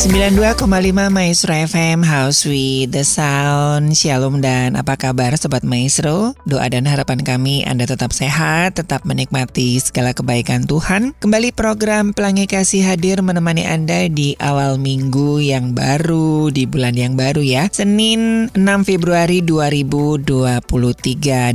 92,5 Maestro FM House with the Sound. Shalom dan apa kabar Sobat Maestro? Doa dan harapan kami Anda tetap sehat Tetap menikmati segala kebaikan Tuhan. Kembali program Pelangi Kasih hadir menemani Anda di awal minggu yang baru Di bulan yang baru ya. Senin 6 Februari 2023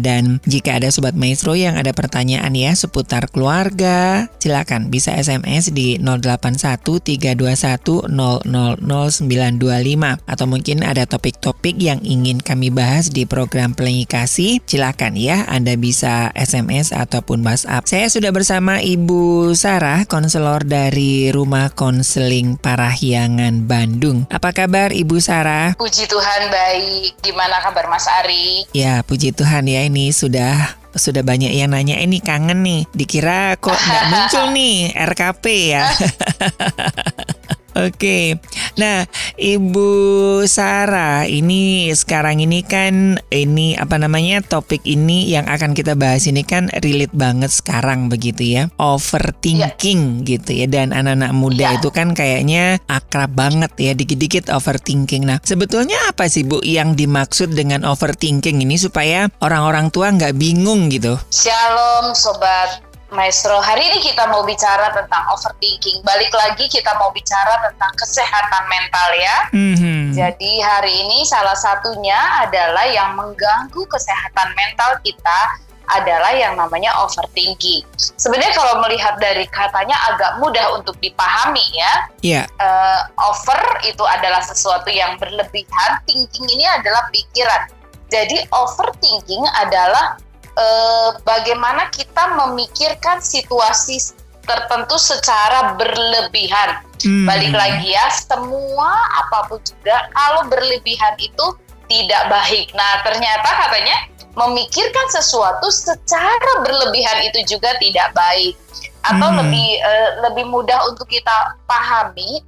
Dan jika ada Sobat Maestro yang ada pertanyaan ya Seputar keluarga Silakan bisa SMS di 081 321 00925 atau mungkin ada topik-topik yang ingin kami bahas di program Pelangi Kasih, silakan ya Anda bisa SMS ataupun WhatsApp. Saya sudah bersama Ibu Sarah, konselor dari Rumah Konseling Parahyangan Bandung. Apa kabar Ibu Sarah? Puji Tuhan baik. Gimana kabar Mas Ari? Ya, puji Tuhan ya ini sudah sudah banyak yang nanya ini kangen nih dikira kok nggak muncul nih RKP ya Oke, nah Ibu Sarah ini sekarang ini kan ini apa namanya topik ini yang akan kita bahas ini kan relate banget sekarang begitu ya overthinking ya. gitu ya dan anak-anak muda ya. itu kan kayaknya akrab banget ya dikit-dikit overthinking. Nah sebetulnya apa sih Bu yang dimaksud dengan overthinking ini supaya orang-orang tua nggak bingung gitu? Shalom sobat Maestro, hari ini kita mau bicara tentang overthinking. Balik lagi kita mau bicara tentang kesehatan mental ya. Mm-hmm. Jadi hari ini salah satunya adalah yang mengganggu kesehatan mental kita adalah yang namanya overthinking. Sebenarnya kalau melihat dari katanya agak mudah untuk dipahami ya. Iya. Yeah. Uh, over itu adalah sesuatu yang berlebihan, thinking ini adalah pikiran. Jadi overthinking adalah eh, bagaimana kita memikirkan situasi tertentu secara berlebihan. Hmm. Balik lagi ya, semua apa pun juga kalau berlebihan itu tidak baik. Nah, ternyata katanya memikirkan sesuatu secara berlebihan itu juga tidak baik. Atau hmm. lebih uh, lebih mudah untuk kita pahami,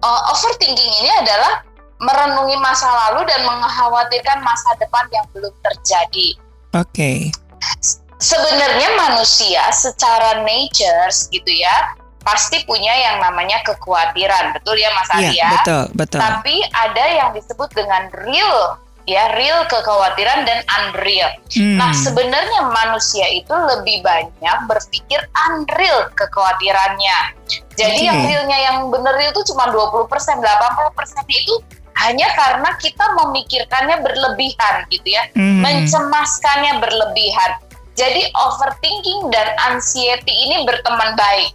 uh, overthinking ini adalah merenungi masa lalu dan mengkhawatirkan masa depan yang belum terjadi. Oke. Okay. Sebenarnya manusia secara nature gitu ya pasti punya yang namanya kekhawatiran, betul ya Mas Arya? Iya, betul, betul. Tapi ada yang disebut dengan real ya real kekhawatiran dan unreal. Hmm. Nah, sebenarnya manusia itu lebih banyak berpikir unreal kekhawatirannya. Jadi okay. yang realnya yang benar itu cuma 20%, 80% itu hanya karena kita memikirkannya berlebihan gitu ya, hmm. mencemaskannya berlebihan. Jadi overthinking dan anxiety ini berteman baik.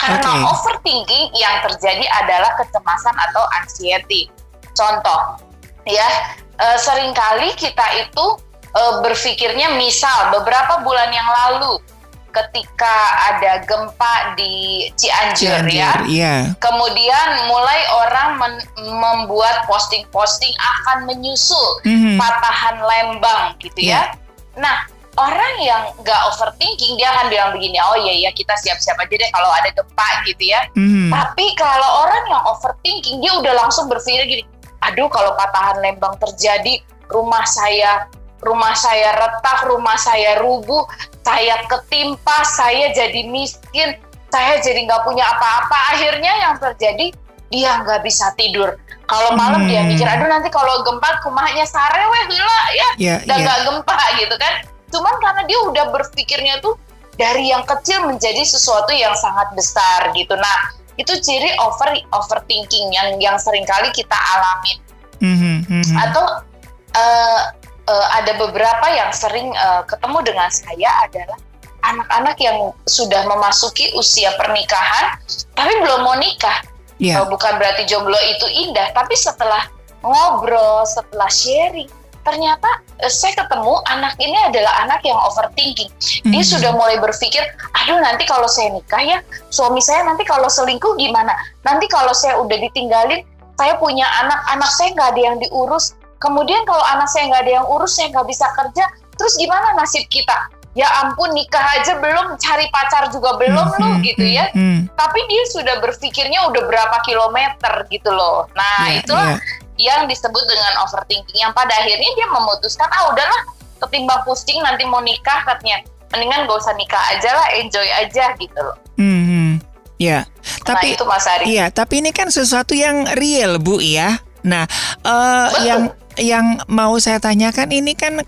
Karena okay. overthinking yang terjadi adalah kecemasan atau anxiety. Contoh, ya e, sering kali kita itu e, berpikirnya misal beberapa bulan yang lalu ketika ada gempa di Cianjur, Cianjur ya. Iya. Kemudian mulai orang men membuat posting-posting akan menyusul mm -hmm. patahan Lembang gitu yeah. ya. Nah, orang yang nggak overthinking dia akan bilang begini, oh iya ya kita siap-siap aja deh kalau ada gempa gitu ya. Mm -hmm. Tapi kalau orang yang overthinking dia udah langsung berpikir gini, aduh kalau patahan Lembang terjadi rumah saya rumah saya retak, rumah saya rubuh, saya ketimpa, saya jadi miskin, saya jadi nggak punya apa-apa. Akhirnya yang terjadi dia nggak bisa tidur. Kalau malam hmm. dia mikir, aduh nanti kalau gempa rumahnya sareweh gila ya, yeah, dan iya. nggak yeah. gempa gitu kan. Cuman karena dia udah berpikirnya tuh dari yang kecil menjadi sesuatu yang sangat besar gitu. Nah itu ciri over overthinking yang yang sering kali kita alamin. Mm -hmm. Atau uh, uh, ada beberapa yang sering uh, ketemu dengan saya adalah anak-anak yang sudah memasuki usia pernikahan tapi belum mau nikah. Yeah. Bukan berarti jomblo itu indah, tapi setelah ngobrol, setelah sharing, ternyata eh, saya ketemu anak ini adalah anak yang overthinking. Dia hmm. sudah mulai berpikir, aduh nanti kalau saya nikah ya, suami saya nanti kalau selingkuh gimana? Nanti kalau saya udah ditinggalin, saya punya anak, anak saya nggak ada yang diurus. Kemudian kalau anak saya nggak ada yang urus, saya nggak bisa kerja. Terus gimana nasib kita? Ya ampun nikah aja belum, cari pacar juga belum hmm, loh hmm, gitu ya. Hmm, hmm. Tapi dia sudah berpikirnya udah berapa kilometer gitu loh. Nah yeah, itulah yeah yang disebut dengan overthinking yang pada akhirnya dia memutuskan ah udahlah ketimbang pusing nanti mau nikah katanya mendingan gak usah nikah aja lah enjoy aja gitu loh. Hmm, ya. Tapi nah, itu Mas Ari. Iya, tapi ini kan sesuatu yang real Bu ya. Nah, uh, yang yang mau saya tanyakan ini kan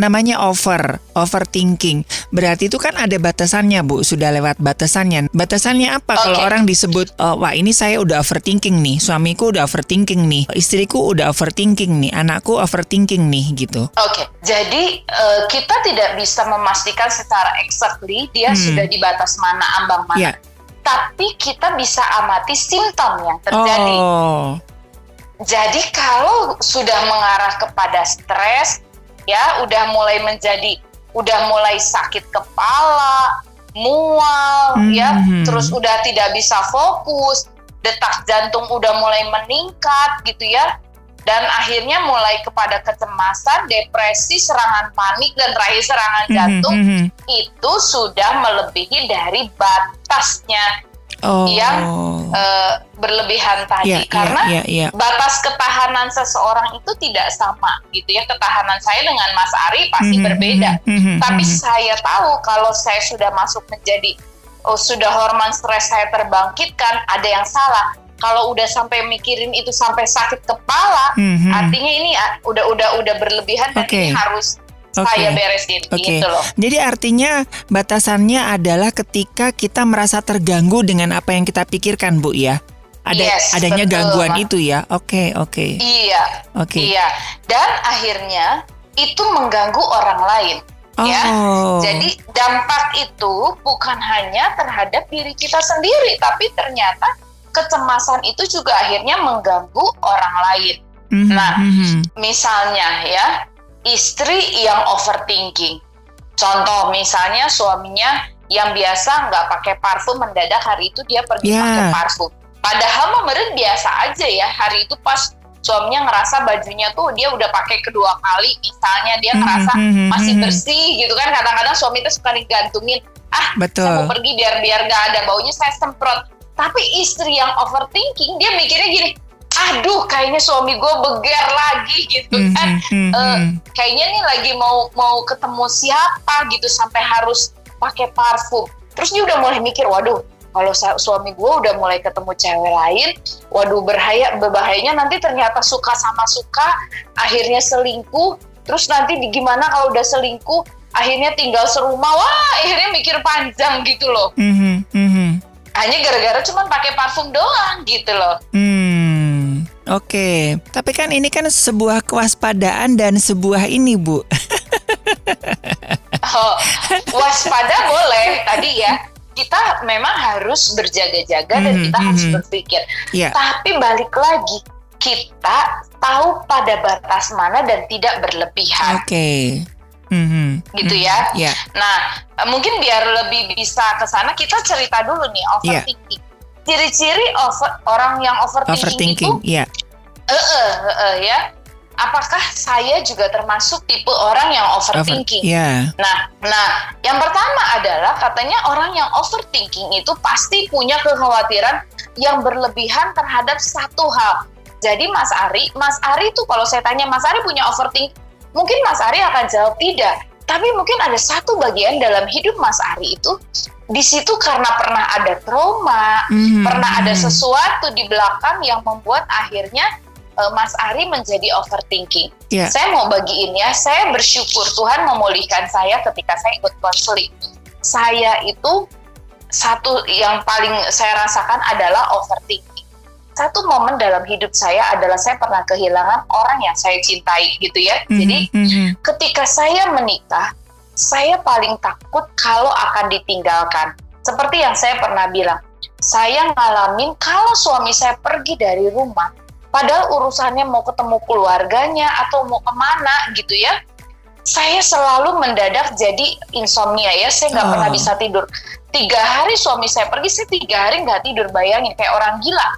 namanya over, overthinking. Berarti itu kan ada batasannya, Bu. Sudah lewat batasannya. Batasannya apa okay. kalau orang disebut, oh, wah ini saya udah overthinking nih, suamiku udah overthinking nih, istriku udah overthinking nih, anakku overthinking nih, gitu. Oke, okay. jadi uh, kita tidak bisa memastikan secara exactly dia hmm. sudah di batas mana, ambang mana. Yeah. Tapi kita bisa amati simptom yang terjadi. Oh. Jadi kalau sudah mengarah kepada stres, ya udah mulai menjadi udah mulai sakit kepala, mual mm -hmm. ya, terus udah tidak bisa fokus, detak jantung udah mulai meningkat gitu ya. Dan akhirnya mulai kepada kecemasan, depresi, serangan panik dan terakhir serangan jantung mm -hmm. itu sudah melebihi dari batasnya oh. yang uh, berlebihan tadi yeah, iya, karena yeah, yeah, yeah. batas ketahanan seseorang itu tidak sama gitu ya ketahanan saya dengan Mas Ari pasti mm -hmm, berbeda mm -hmm, tapi mm -hmm. saya tahu kalau saya sudah masuk menjadi oh sudah hormon stres saya terbangkitkan ada yang salah kalau udah sampai mikirin itu sampai sakit kepala mm -hmm. artinya ini ah, udah udah udah berlebihan dan ini harus okay. saya beresin okay. gitu loh. Jadi artinya batasannya adalah ketika kita merasa terganggu dengan apa yang kita pikirkan, Bu ya. Ada yes, adanya betul, gangguan itu ya. Oke, okay, oke. Okay. Iya. Oke. Okay. Iya. Dan akhirnya itu mengganggu orang lain. Ya. Oh. Ya. Jadi dampak itu bukan hanya terhadap diri kita sendiri, tapi ternyata kecemasan itu juga akhirnya mengganggu orang lain. Mm -hmm. Nah, mm -hmm. misalnya ya, istri yang overthinking. Contoh misalnya suaminya yang biasa nggak pakai parfum mendadak hari itu dia pergi yeah. pakai parfum. Padahal menurut biasa aja ya hari itu pas suaminya ngerasa bajunya tuh dia udah pakai kedua kali misalnya dia hmm, ngerasa mm -hmm, masih hmm. bersih gitu kan kadang-kadang suami itu suka digantungin ah Betul. saya mau pergi biar biar gak ada baunya saya semprot tapi istri yang overthinking dia mikirnya gini aduh kayaknya suami gue beger lagi gitu hmm, kan mm -hmm. uh, kayaknya nih lagi mau mau ketemu siapa gitu sampai harus pakai parfum terus dia udah mulai mikir waduh kalau suami gue udah mulai ketemu cewek lain, waduh berbahaya, berbahayanya nanti ternyata suka sama suka, akhirnya selingkuh, terus nanti gimana kalau udah selingkuh, akhirnya tinggal serumah, wah akhirnya mikir panjang gitu loh. Mm -hmm, mm -hmm. Hanya gara-gara cuman pakai parfum doang gitu loh. Mm. Oke, tapi kan ini kan sebuah kewaspadaan dan sebuah ini, Bu. oh, waspada boleh tadi ya. Kita memang harus berjaga-jaga dan hmm, kita mm -hmm. harus berpikir. Yeah. Tapi balik lagi, kita tahu pada batas mana dan tidak berlebihan. Oke. Okay. Mm-hmm. gitu ya. Yeah. Nah, mungkin biar lebih bisa ke sana kita cerita dulu nih iya. overthinking. Yeah ciri-ciri over, orang yang overthinking, overthinking itu yeah. uh, uh, uh, uh, ya apakah saya juga termasuk tipe orang yang overthinking? Over, yeah. Nah, nah, yang pertama adalah katanya orang yang overthinking itu pasti punya kekhawatiran yang berlebihan terhadap satu hal. Jadi Mas Ari, Mas Ari itu kalau saya tanya Mas Ari punya overthinking, mungkin Mas Ari akan jawab tidak. Tapi mungkin ada satu bagian dalam hidup Mas Ari itu di situ karena pernah ada trauma, mm-hmm. pernah ada sesuatu di belakang yang membuat akhirnya uh, Mas Ari menjadi overthinking. Yeah. Saya mau bagiin ya, saya bersyukur Tuhan memulihkan saya ketika saya ikut konseling. Saya itu satu yang paling saya rasakan adalah overthinking. Satu momen dalam hidup saya adalah saya pernah kehilangan orang yang saya cintai gitu ya. Mm-hmm. Jadi mm-hmm. ketika saya menikah, saya paling takut kalau akan ditinggalkan. Seperti yang saya pernah bilang, saya ngalamin kalau suami saya pergi dari rumah, padahal urusannya mau ketemu keluarganya atau mau ke mana gitu ya, saya selalu mendadak jadi insomnia ya, saya nggak oh. pernah bisa tidur. Tiga hari suami saya pergi, saya tiga hari nggak tidur, bayangin kayak orang gila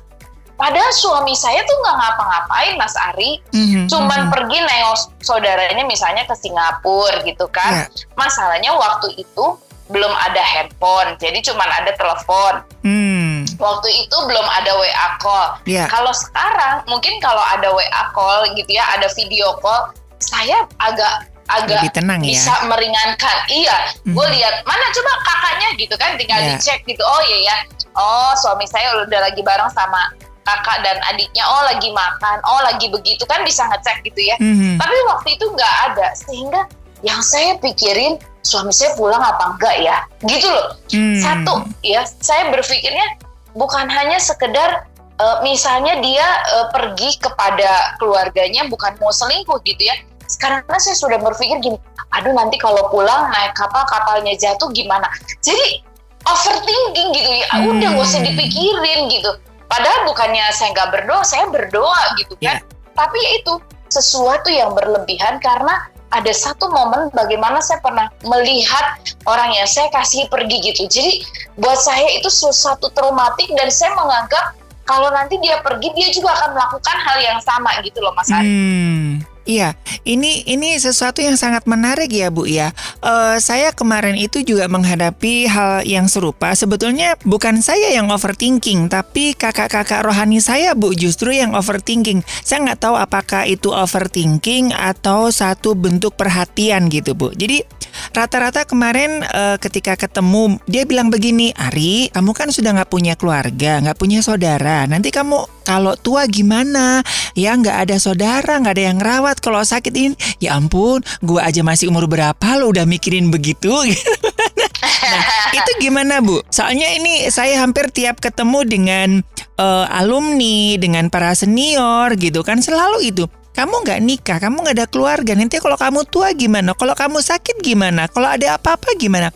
Padahal suami saya tuh nggak ngapa-ngapain Mas Ari, mm-hmm. cuman mm-hmm. pergi nengok saudaranya misalnya ke Singapura gitu kan. Yeah. Masalahnya waktu itu belum ada handphone, jadi cuman ada telepon. Mm. Waktu itu belum ada WA call. Yeah. Kalau sekarang mungkin kalau ada WA call gitu ya, ada video call, saya agak agak Lebih tenang ya. bisa meringankan. Iya, mm-hmm. gue lihat mana coba kakaknya gitu kan, tinggal yeah. dicek gitu. Oh iya ya, oh suami saya udah lagi bareng sama kakak dan adiknya oh lagi makan oh lagi begitu kan bisa ngecek gitu ya. Mm-hmm. tapi waktu itu nggak ada sehingga yang saya pikirin suami saya pulang apa enggak ya? Gitu loh. Mm. satu ya saya berpikirnya bukan hanya sekedar uh, misalnya dia uh, pergi kepada keluarganya bukan mau selingkuh gitu ya. Sekarang saya sudah berpikir gini aduh nanti kalau pulang naik kapal kapalnya jatuh gimana? Jadi overthinking gitu ya. Hmm. udah gak usah dipikirin gitu Padahal bukannya saya nggak berdoa, saya berdoa gitu kan. Yeah. Tapi ya itu sesuatu yang berlebihan karena ada satu momen bagaimana saya pernah melihat orang yang saya kasih pergi gitu. Jadi buat saya itu sesuatu traumatik dan saya menganggap kalau nanti dia pergi dia juga akan melakukan hal yang sama gitu loh Mas Ari. Hmm. Iya, ini ini sesuatu yang sangat menarik ya Bu ya. Uh, saya kemarin itu juga menghadapi hal yang serupa. Sebetulnya bukan saya yang overthinking, tapi kakak-kakak rohani saya Bu justru yang overthinking. Saya nggak tahu apakah itu overthinking atau satu bentuk perhatian gitu Bu. Jadi rata-rata kemarin uh, ketika ketemu dia bilang begini, Ari, kamu kan sudah nggak punya keluarga, nggak punya saudara. Nanti kamu kalau tua gimana? Ya nggak ada saudara, nggak ada yang rawat. Kalau sakit ini, ya ampun, gue aja masih umur berapa lo udah mikirin begitu? nah, itu gimana bu? Soalnya ini saya hampir tiap ketemu dengan uh, alumni, dengan para senior gitu kan selalu itu kamu nggak nikah, kamu nggak ada keluarga, nanti kalau kamu tua gimana? Kalau kamu sakit gimana? Kalau ada apa-apa gimana?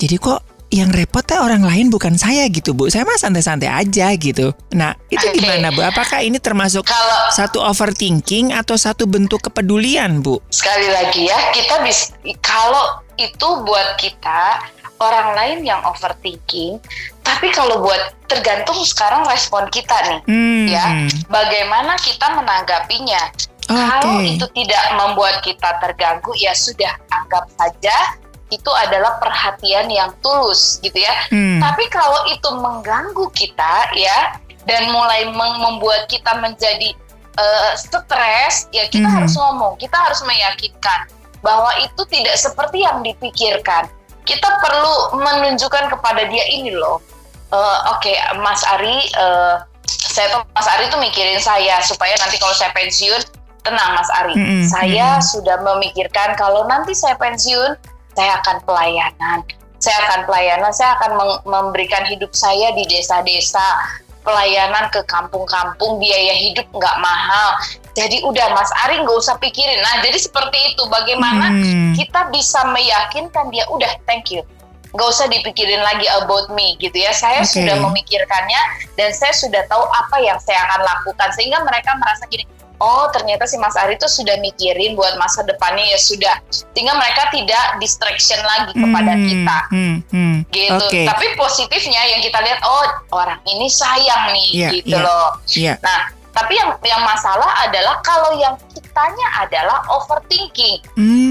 Jadi kok yang repot teh orang lain bukan saya gitu bu saya mah santai-santai aja gitu nah itu okay. gimana bu apakah ini termasuk kalau, satu overthinking atau satu bentuk kepedulian bu sekali lagi ya kita bisa kalau itu buat kita orang lain yang overthinking tapi kalau buat tergantung sekarang respon kita nih hmm. ya bagaimana kita menanggapinya okay. kalau itu tidak membuat kita terganggu ya sudah anggap saja itu adalah perhatian yang tulus gitu ya. Hmm. Tapi kalau itu mengganggu kita ya dan mulai membuat kita menjadi uh, stres ya kita hmm. harus ngomong, kita harus meyakinkan bahwa itu tidak seperti yang dipikirkan. Kita perlu menunjukkan kepada dia ini loh. Uh, Oke, okay, Mas Ari, uh, saya tuh Mas Ari tuh mikirin saya supaya nanti kalau saya pensiun tenang Mas Ari. Mm -hmm. Saya mm -hmm. sudah memikirkan kalau nanti saya pensiun saya akan pelayanan. Saya akan pelayanan saya akan memberikan hidup saya di desa-desa pelayanan ke kampung-kampung biaya hidup nggak mahal. Jadi udah Mas Ari nggak usah pikirin. Nah jadi seperti itu. Bagaimana hmm. kita bisa meyakinkan dia udah thank you. Nggak usah dipikirin lagi about me gitu ya. Saya okay. sudah memikirkannya dan saya sudah tahu apa yang saya akan lakukan. Sehingga mereka merasa gini oh ternyata si Mas Ari itu sudah mikirin buat masa depannya ya sudah. Sehingga mereka tidak distraction lagi kepada hmm, kita. hmm, hmm, gitu. Okay. tapi positifnya yang kita lihat oh orang ini sayang nih yeah, gitu yeah, loh. yeah. nah tapi yang yang masalah adalah kalau yang kitanya adalah overthinking. Hmm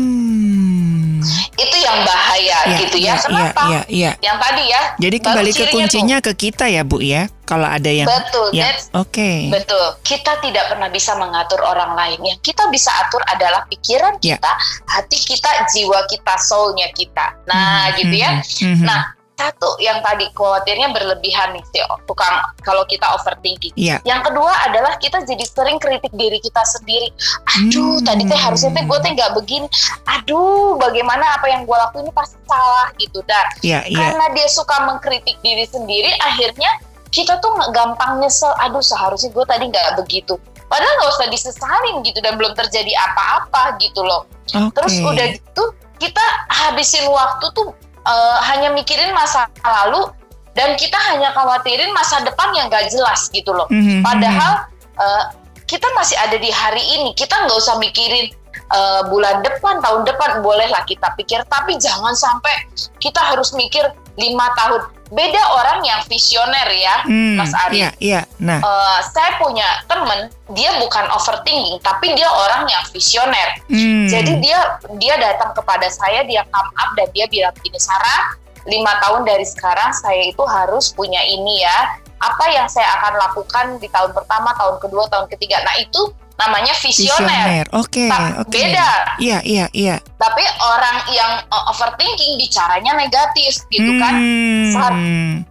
itu yang bahaya ya, gitu ya. ya Kenapa? Ya, ya, ya. Yang tadi ya. Jadi kembali ke kuncinya tuh. ke kita ya Bu ya. Kalau ada yang Betul. Ya, Oke. Okay. Betul. Kita tidak pernah bisa mengatur orang lain. Yang kita bisa atur adalah pikiran ya. kita, hati kita, jiwa kita, soulnya kita. Nah, hmm, gitu ya. Hmm, hmm. Nah, satu yang tadi khawatirnya berlebihan nih si tukang kalau kita overthinking. Yeah. Yang kedua adalah kita jadi sering kritik diri kita sendiri. Aduh, hmm. tadi teh harusnya teh gue teh nggak begini. Aduh, bagaimana apa yang gue lakuin ini pasti salah gitu dan yeah, yeah. karena dia suka mengkritik diri sendiri, akhirnya kita tuh gampang nyesel. Aduh, seharusnya gue tadi nggak begitu. Padahal nggak usah disesalin gitu dan belum terjadi apa-apa gitu loh. Okay. Terus udah gitu kita habisin waktu tuh uh, hanya mikirin masa lalu dan kita hanya khawatirin masa depan yang gak jelas gitu loh. Mm-hmm. Padahal uh, kita masih ada di hari ini, kita nggak usah mikirin uh, bulan depan, tahun depan bolehlah kita pikir, tapi jangan sampai kita harus mikir lima tahun. Beda orang yang visioner ya, hmm, Mas Ari. Iya, iya. Nah, uh, saya punya temen, dia bukan overthinking, tapi dia orang yang visioner. Hmm. Jadi dia dia datang kepada saya, dia come up dan dia bilang gini, Sarah, lima tahun dari sekarang saya itu harus punya ini ya. Apa yang saya akan lakukan di tahun pertama, tahun kedua, tahun ketiga. Nah itu namanya visioner. Oke, okay, oke. Okay. Beda. Iya, iya, iya. Tapi orang yang uh, overthinking bicaranya negatif gitu kan. hmm, kan.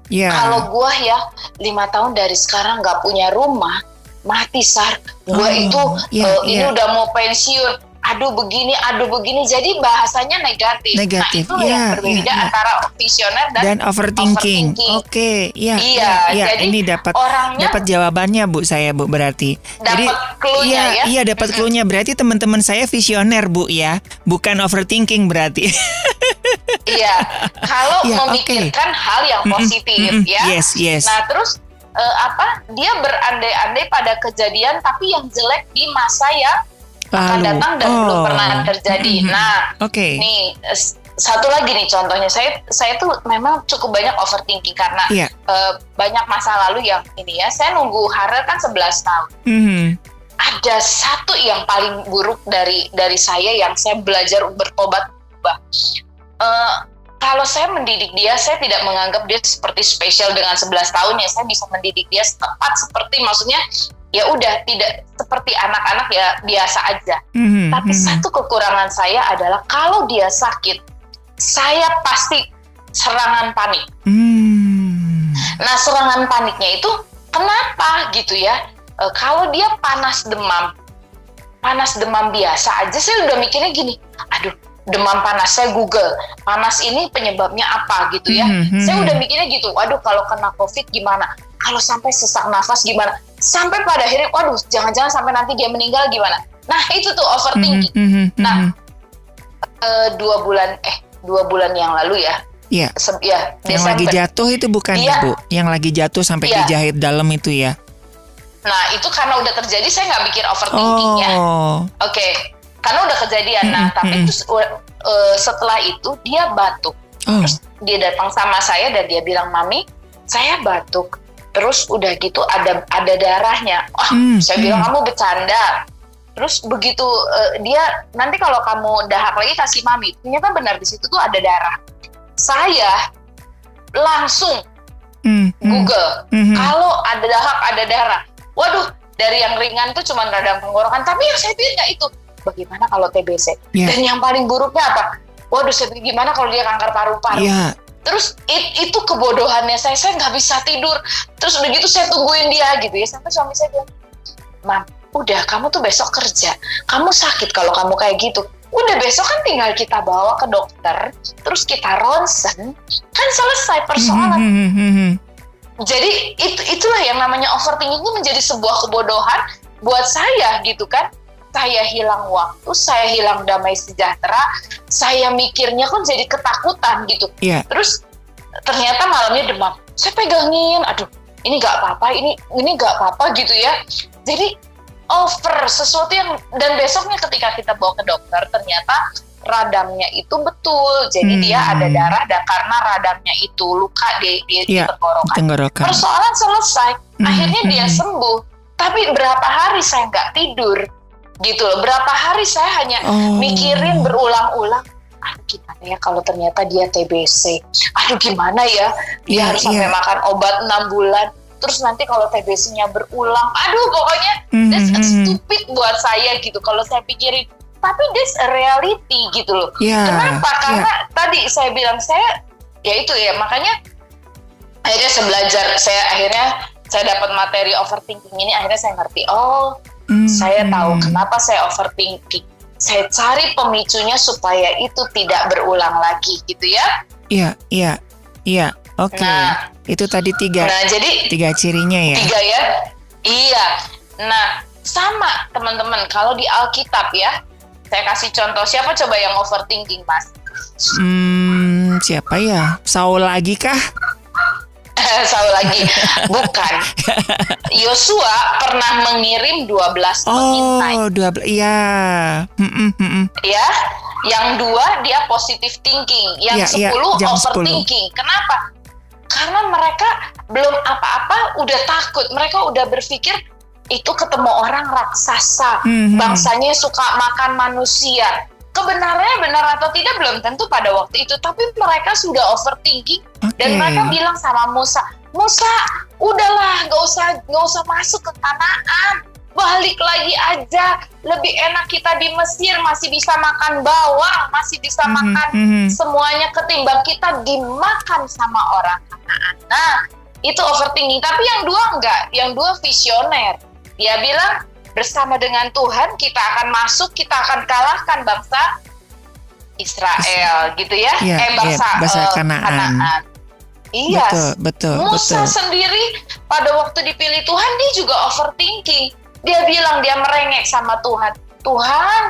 yeah. kalau gua ya lima tahun dari sekarang nggak punya rumah, mati sar. Gua oh, itu yeah, uh, yeah. ini udah mau pensiun aduh begini, aduh begini. Jadi bahasanya negatif. Negatif. Nah, itu ya, yang berbeda ya, antara visioner dan, dan overthinking. overthinking. Oke, okay. ya. Iya, ya, jadi ini dapat dapat jawabannya Bu saya Bu berarti. Dapat clue iya, ya. Iya, dapat clue-nya. Berarti teman-teman saya visioner Bu ya, bukan overthinking berarti. iya. Kalau ya, memikirkan okay. hal yang positif mm -mm, ya. Yes, yes. Nah, terus uh, apa? Dia berandai-andai pada kejadian tapi yang jelek di masa yang akan datang dan oh. belum pernah terjadi. Mm -hmm. Nah, oke. Okay. Nih satu lagi nih contohnya saya saya tuh memang cukup banyak overthinking karena yeah. Iya. uh, banyak masa lalu yang ini ya saya nunggu Harel kan 11 tahun. Mm -hmm. Ada satu yang paling buruk dari dari saya yang saya belajar bertobat uh, kalau saya mendidik dia, saya tidak menganggap dia seperti spesial dengan 11 tahun ya. Saya bisa mendidik dia tepat seperti maksudnya ya udah tidak seperti anak-anak ya biasa aja. Mm-hmm. Tapi mm-hmm. satu kekurangan saya adalah kalau dia sakit, saya pasti serangan panik. Mm. Nah serangan paniknya itu kenapa gitu ya? E, kalau dia panas demam, panas demam biasa aja saya udah mikirnya gini, aduh demam panas saya Google panas ini penyebabnya apa gitu ya mm-hmm. saya udah mikirnya gitu waduh kalau kena covid gimana kalau sampai sesak nafas gimana sampai pada akhirnya waduh jangan-jangan sampai nanti dia meninggal gimana nah itu tuh overthinking mm -hmm, nah uh, dua bulan eh dua bulan yang lalu ya Iya. ya, yang lagi jatuh itu bukan dia, ya, Bu? Yang lagi jatuh sampai ya. dijahit dalam itu ya? Nah, itu karena udah terjadi saya nggak bikin overthinking ya. oh. Oke. Okay. Karena udah kejadian. Nah, tapi itu uh, setelah itu dia batuk. Oh. Terus dia datang sama saya dan dia bilang, "Mami, saya batuk." Terus udah gitu ada ada darahnya. Wah hmm, saya bilang hmm. kamu bercanda. Terus begitu uh, dia nanti kalau kamu dahak lagi kasih mami. Ternyata benar di situ tuh ada darah. Saya langsung hmm, hmm. Google hmm, hmm. kalau ada dahak ada darah. Waduh dari yang ringan tuh cuma radang tenggorokan. Tapi yang saya bilang itu. Bagaimana kalau TBC yeah. dan yang paling buruknya apa? Waduh saya gimana kalau dia kanker paru-paru? Yeah terus it, itu kebodohannya. Saya saya nggak bisa tidur. Terus udah gitu saya tungguin dia gitu ya. Sampai suami saya bilang mam udah kamu tuh besok kerja. Kamu sakit kalau kamu kayak gitu. Udah besok kan tinggal kita bawa ke dokter terus kita ronsen kan selesai persoalan. Hmm, hmm, hmm, jadi itu itulah yang namanya overthinking itu menjadi sebuah kebodohan buat saya gitu kan saya hilang waktu, saya hilang damai sejahtera, saya mikirnya kan jadi ketakutan gitu. Yeah. Terus ternyata malamnya demam. Saya pegangin, aduh ini nggak apa-apa, ini ini nggak apa-apa gitu ya. Jadi over sesuatu yang dan besoknya ketika kita bawa ke dokter ternyata radangnya itu betul. Jadi hmm. dia ada darah dan karena radangnya itu luka di, di, yeah, tenggorokan. tenggorokan. Persoalan selesai. Hmm. Akhirnya dia hmm. sembuh. Tapi berapa hari saya nggak tidur gitu loh. Berapa hari saya hanya oh. mikirin berulang-ulang aduh gimana ya kalau ternyata dia TBC aduh gimana ya dia yeah, harus sampai yeah. makan obat enam bulan terus nanti kalau TBC-nya berulang aduh pokoknya mm-hmm. that's stupid buat saya gitu kalau saya pikirin tapi this a reality gitu loh yeah, kenapa karena yeah. tadi saya bilang saya ya itu ya makanya akhirnya saya belajar saya akhirnya saya dapat materi overthinking ini akhirnya saya ngerti oh Hmm. Saya tahu kenapa saya overthinking. Saya cari pemicunya supaya itu tidak berulang lagi, gitu ya? Iya, iya, iya. Oke. Okay. Nah, itu tadi tiga. Nah, jadi tiga cirinya ya. Tiga ya. Iya. Nah, sama teman-teman. Kalau di Alkitab ya, Saya kasih contoh siapa coba yang overthinking, Mas? Hmm, siapa ya? Saul lagi kah? Saul lagi. Bukan. Yosua pernah mengirim 12 pengintai. Oh, 12. Iya. Mm -mm, mm -mm. Ya. Yang dua dia positive thinking, yang Ya, ya, 10 jam overthinking. Kenapa? Karena mereka belum apa-apa udah takut. Mereka udah berpikir itu ketemu orang raksasa, Mhm. bangsanya suka makan manusia. Kebenarannya benar atau tidak belum tentu pada waktu itu, tapi mereka sudah overthinking Oke. dan mereka bilang sama Musa, Musa, udahlah, gak usah gak usah masuk ke Kanaan, balik lagi aja. Lebih enak kita di Mesir, masih bisa makan bawang, masih bisa Mhm, makan mhm. semuanya ketimbang kita dimakan sama orang Kanaan. Nah, itu overthinking. Tapi yang dua enggak, yang dua visioner. Dia bilang bersama dengan Tuhan kita akan masuk, kita akan kalahkan bangsa Israel, gitu ya? Iya, eh bangsa, iya, bangsa eh, Kanaan. Iya. Betul, betul, Musa betul. sendiri pada waktu dipilih Tuhan dia juga overthinking. Dia bilang dia merengek sama Tuhan. Tuhan,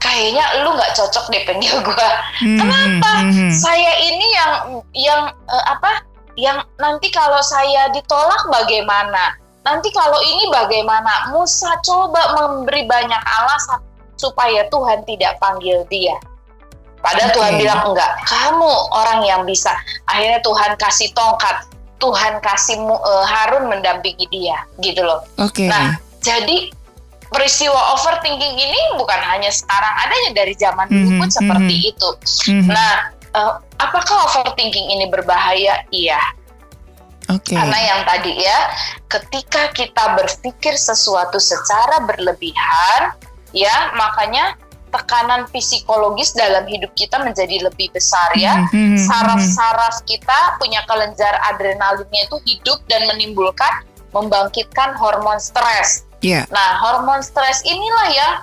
kayaknya lu nggak cocok deh panggil gua. Mhm, Kenapa? mhm. Saya ini yang yang eh, apa? Yang nanti kalau saya ditolak bagaimana? Nanti kalau ini bagaimana? Musa coba memberi banyak alasan supaya Tuhan tidak panggil dia. Padahal Oke. Tuhan bilang enggak, kamu orang yang bisa. Akhirnya Tuhan kasih tongkat, Tuhan kasih eh, Harun mendampingi dia, gitu loh. Oke. Nah, jadi peristiwa overthinking ini bukan hanya sekarang adanya dari zaman dulu Mhm, pun seperti mhm. itu. Mhm. Nah, eh, apakah overthinking ini berbahaya? Iya, Oke. karena yang tadi ya, ketika kita berpikir sesuatu secara berlebihan, ya makanya tekanan psikologis dalam hidup kita menjadi lebih besar ya. Mhm, mhm, mhm. Saraf-saraf kita punya kelenjar adrenalinnya itu hidup dan menimbulkan membangkitkan hormon stres. Iya. Nah, hormon stres inilah yang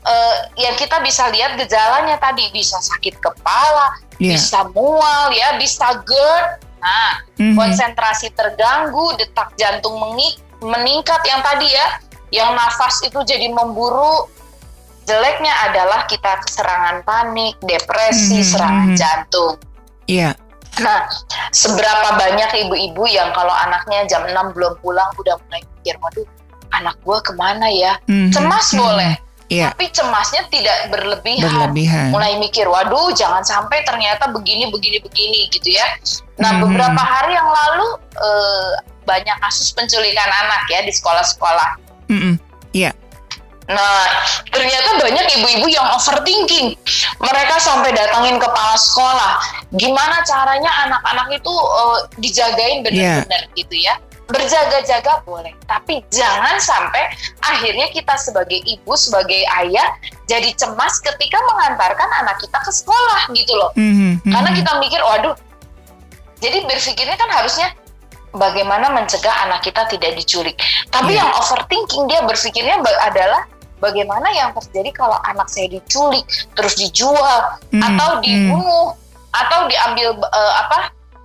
eh, yang kita bisa lihat gejalanya tadi bisa sakit kepala, Iya. bisa mual ya, bisa GERD. Nah, Mhm. konsentrasi terganggu, detak jantung meningkat yang tadi ya, yang nafas itu jadi memburu. Jeleknya adalah kita serangan panik, depresi, Mhm, serangan mhm. jantung. Iya. Nah, seberapa banyak ibu-ibu yang kalau anaknya jam 6 belum pulang udah mulai mikir, waduh, anak gua ke mana ya? Mhm, Cemas mhm. boleh, Iya. tapi cemasnya tidak berlebihan. Berlebihan. Mulai mikir, waduh, jangan sampai ternyata begini, begini, begini, gitu ya. Nah, Mhm. beberapa hari yang lalu eh, banyak kasus penculikan anak ya di sekolah-sekolah. Mhm. Nah, ternyata banyak ibu-ibu yang overthinking. Mereka sampai datangin kepala sekolah. Gimana caranya anak-anak itu eh, dijagain benar-benar gitu ya. Berjaga-jaga boleh, tapi jangan sampai akhirnya kita sebagai ibu, sebagai ayah jadi cemas ketika mengantarkan anak kita ke sekolah gitu loh. Mhm, mhm. Karena kita mikir, waduh. Jadi berpikirnya kan harusnya bagaimana mencegah anak kita tidak diculik. Tapi Iya. yang overthinking dia berpikirnya adalah bagaimana yang terjadi kalau anak saya diculik, terus dijual, Mhm, atau mhm. dibunuh, atau diambil eh, apa?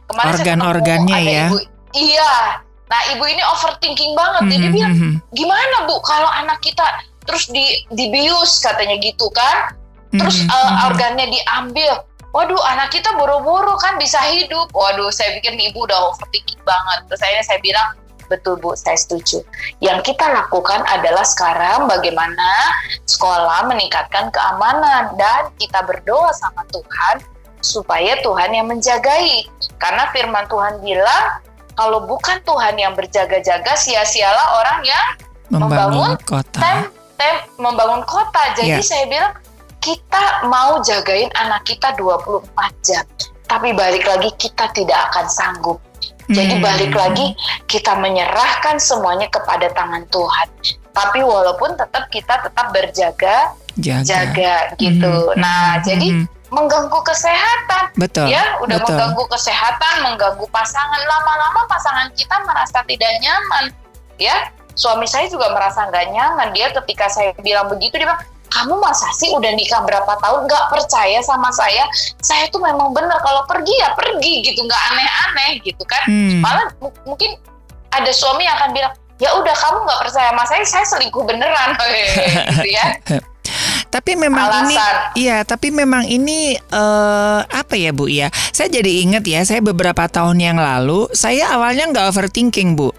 Kemarin Organ-organnya ya. Ibu, iya. Nah ibu ini overthinking banget. Jadi Mhm, bilang mhm. gimana bu kalau anak kita terus di dibius katanya gitu kan? terus Mhm, eh, mhm. organnya diambil. Waduh, anak kita buru-buru kan bisa hidup. Waduh, saya pikir nih, ibu udah overthinking banget. Terus akhirnya saya bilang, betul bu, saya setuju. Yang kita lakukan adalah sekarang bagaimana sekolah meningkatkan keamanan dan kita berdoa sama Tuhan supaya Tuhan yang menjagai. Karena firman Tuhan bilang, kalau bukan Tuhan yang berjaga-jaga, sia-sialah orang yang membangun membangun kota. tem, tem membangun kota. Jadi Iya. saya bilang kita mau jagain anak kita 24 jam. Tapi balik lagi kita tidak akan sanggup. Jadi Mhm. balik lagi kita menyerahkan semuanya kepada tangan Tuhan. Tapi walaupun tetap kita tetap berjaga jaga. jaga gitu. Mhm, Nah, mhm, jadi mhm. Mengganggu kesehatan. Betul. ya udah betul. mengganggu kesehatan mengganggu pasangan. Lama-lama pasangan kita merasa tidak nyaman. Ya suami saya juga merasa nggak nyaman. Dia ketika saya bilang begitu dia bilang kamu masa sih udah nikah berapa tahun nggak percaya sama saya? Saya tuh memang benar kalau pergi ya pergi gitu. Nggak aneh-aneh gitu kan. Hmm. malah mu- mungkin ada suami yang akan bilang ya udah kamu nggak percaya sama saya saya selingkuh beneran. Gitu ya tapi memang Alasan. ini iya, tapi memang ini uh, apa ya, Bu ya? Saya jadi ingat ya, saya beberapa tahun yang lalu saya awalnya nggak overthinking, Bu.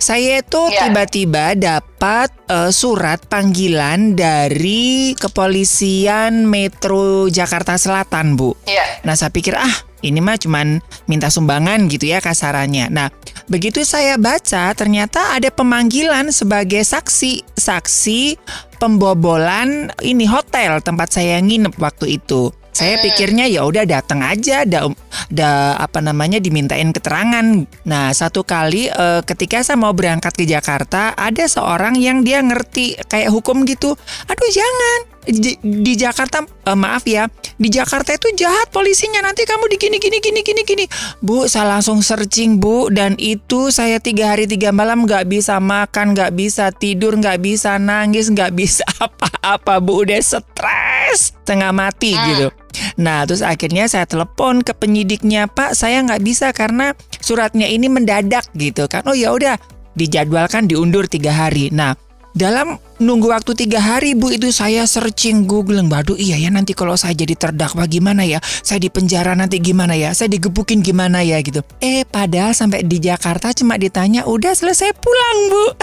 Saya itu tiba tiba-tiba dapat uh, surat panggilan dari kepolisian Metro Jakarta Selatan, Bu. Yeah. Nah, saya pikir ah, ini mah cuman minta sumbangan gitu ya kasarannya. Nah, begitu saya baca ternyata ada pemanggilan sebagai saksi, saksi pembobolan ini hotel tempat saya nginep waktu itu. Saya hmm. pikirnya ya udah datang aja, da, da apa namanya dimintain keterangan. Nah satu kali uh, ketika saya mau berangkat ke Jakarta, ada seorang yang dia ngerti kayak hukum gitu. Aduh jangan, di, di Jakarta uh, maaf ya di Jakarta itu jahat polisinya nanti kamu di gini gini gini gini gini bu saya langsung searching bu dan itu saya tiga hari tiga malam nggak bisa makan nggak bisa tidur nggak bisa nangis nggak bisa apa-apa bu udah stres tengah mati hmm. gitu Nah, terus akhirnya saya telepon ke penyidiknya, Pak, saya nggak bisa karena suratnya ini mendadak gitu kan. Oh ya udah, dijadwalkan diundur tiga hari. Nah, dalam nunggu waktu tiga hari bu itu saya searching Google. Waduh iya ya nanti kalau saya jadi terdakwa gimana ya? Saya di penjara nanti gimana ya? Saya digebukin gimana ya gitu. Eh padahal sampai di Jakarta cuma ditanya Udah selesai pulang bu?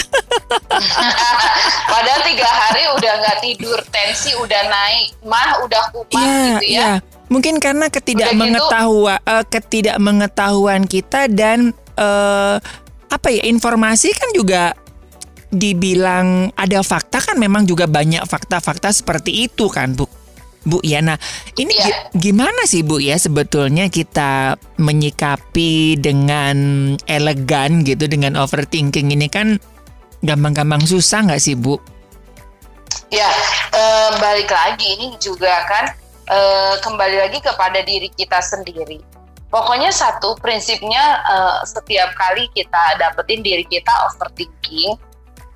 Padahal tiga hari udah nggak tidur Tensi udah naik Mah udah kumat ya, gitu ya, ya. Mungkin karena ketidakmengetahuan gitu, uh, ketidakmengetahuan kita dan uh, apa ya informasi kan juga dibilang ada fakta kan memang juga banyak fakta-fakta seperti itu kan Bu. Bu ya, nah ini yeah. gimana sih Bu ya sebetulnya kita menyikapi dengan elegan gitu dengan overthinking ini kan gampang-gampang susah nggak sih Bu? Ya e, balik lagi ini juga kan e, kembali lagi kepada diri kita sendiri. Pokoknya satu prinsipnya e, setiap kali kita dapetin diri kita overthinking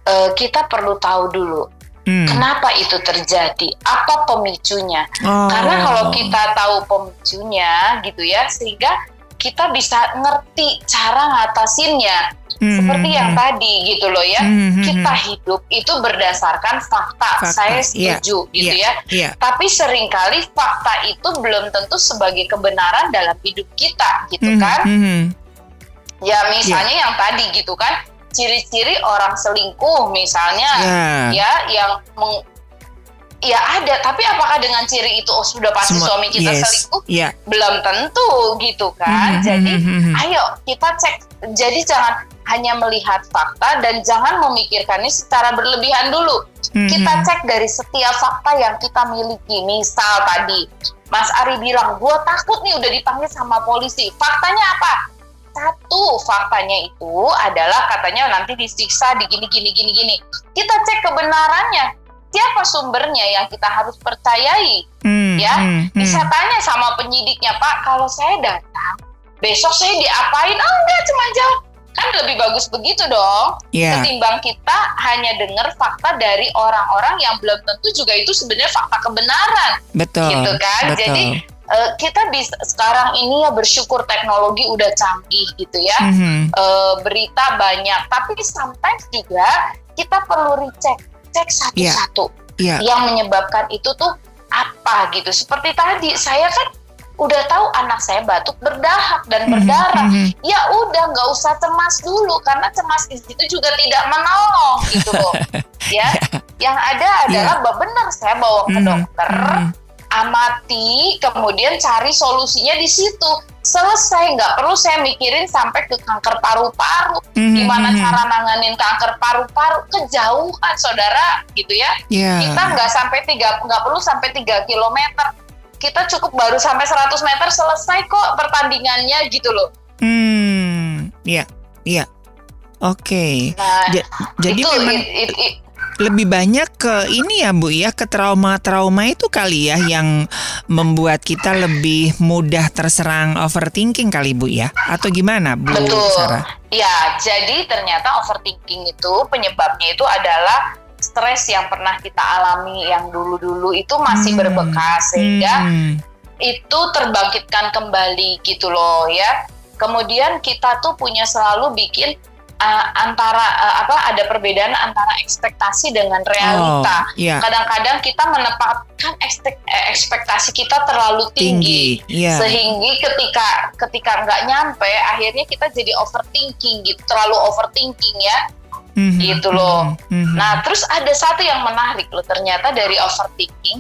uh, kita perlu tahu dulu hmm. kenapa itu terjadi, apa pemicunya. Oh. Karena kalau kita tahu pemicunya gitu ya, sehingga kita bisa ngerti cara ngatasinnya. Hmm. Seperti yang tadi gitu loh ya, hmm. kita hidup itu berdasarkan fakta. fakta. Saya iya. setuju yeah. gitu yeah. ya. Yeah. Tapi sering kali fakta itu belum tentu sebagai kebenaran dalam hidup kita gitu hmm. kan. Hmm. Ya misalnya yeah. yang tadi gitu kan, ciri-ciri orang selingkuh misalnya yeah. ya yang meng, ya ada tapi apakah dengan ciri itu oh sudah pasti Semua, suami kita yes, selingkuh yeah. belum tentu gitu kan mm -hmm, jadi mm -hmm. ayo kita cek jadi jangan hanya melihat fakta dan jangan memikirkannya secara berlebihan dulu mm -hmm. kita cek dari setiap fakta yang kita miliki misal tadi Mas Ari bilang gue takut nih udah dipanggil sama polisi faktanya apa satu faktanya itu adalah katanya nanti disiksa di gini gini gini gini. Kita cek kebenarannya. Siapa sumbernya yang kita harus percayai? Hmm, ya, hmm, hmm. bisa tanya sama penyidiknya, Pak. Kalau saya datang, besok saya diapain? Oh enggak, cuma jawab kan lebih bagus begitu dong yeah. ketimbang kita hanya dengar fakta dari orang-orang yang belum tentu juga itu sebenarnya fakta kebenaran betul gitu kan betul. jadi uh, kita bisa sekarang ini ya bersyukur teknologi udah canggih gitu ya mm-hmm. uh, berita banyak tapi sometimes juga kita perlu recheck cek satu-satu yeah. yeah. yang menyebabkan itu tuh apa gitu seperti tadi saya kan udah tahu anak saya batuk berdahak dan mm-hmm. berdarah mm-hmm. ya udah nggak usah cemas dulu karena cemas di situ juga tidak menolong gitu loh ya yang ada adalah yeah. benar saya bawa ke mm-hmm. dokter mm-hmm amati, kemudian cari solusinya di situ. Selesai, nggak perlu saya mikirin sampai ke kanker paru-paru. Mm-hmm. Gimana mhm. cara nanganin kanker paru-paru? Kejauhan, saudara, gitu ya. Yeah. Kita nggak sampai tiga, nggak perlu sampai tiga kilometer. Kita cukup baru sampai 100 meter selesai kok pertandingannya gitu loh. Hmm, iya, iya. Oke. Okay. Nah, jadi itu, memang it, it, it, lebih banyak ke ini ya Bu ya ke trauma-trauma itu kali ya yang membuat kita lebih mudah terserang overthinking kali Bu ya atau gimana Bu Betul. Sarah? Ya, jadi ternyata overthinking itu penyebabnya itu adalah stres yang pernah kita alami yang dulu-dulu itu masih hmm. berbekas sehingga hmm. itu terbangkitkan kembali gitu loh ya. Kemudian kita tuh punya selalu bikin uh, antara uh, apa ada perbedaan antara ekspektasi dengan realita. Oh, iya. Kadang-kadang kita menempatkan ekspek, eh, ekspektasi kita terlalu tinggi, tinggi. Iya. sehingga ketika ketika nggak nyampe, akhirnya kita jadi overthinking gitu, terlalu overthinking ya, Mhm, gitu loh. mhm, mhm. Nah, terus ada satu yang menarik loh, ternyata dari overthinking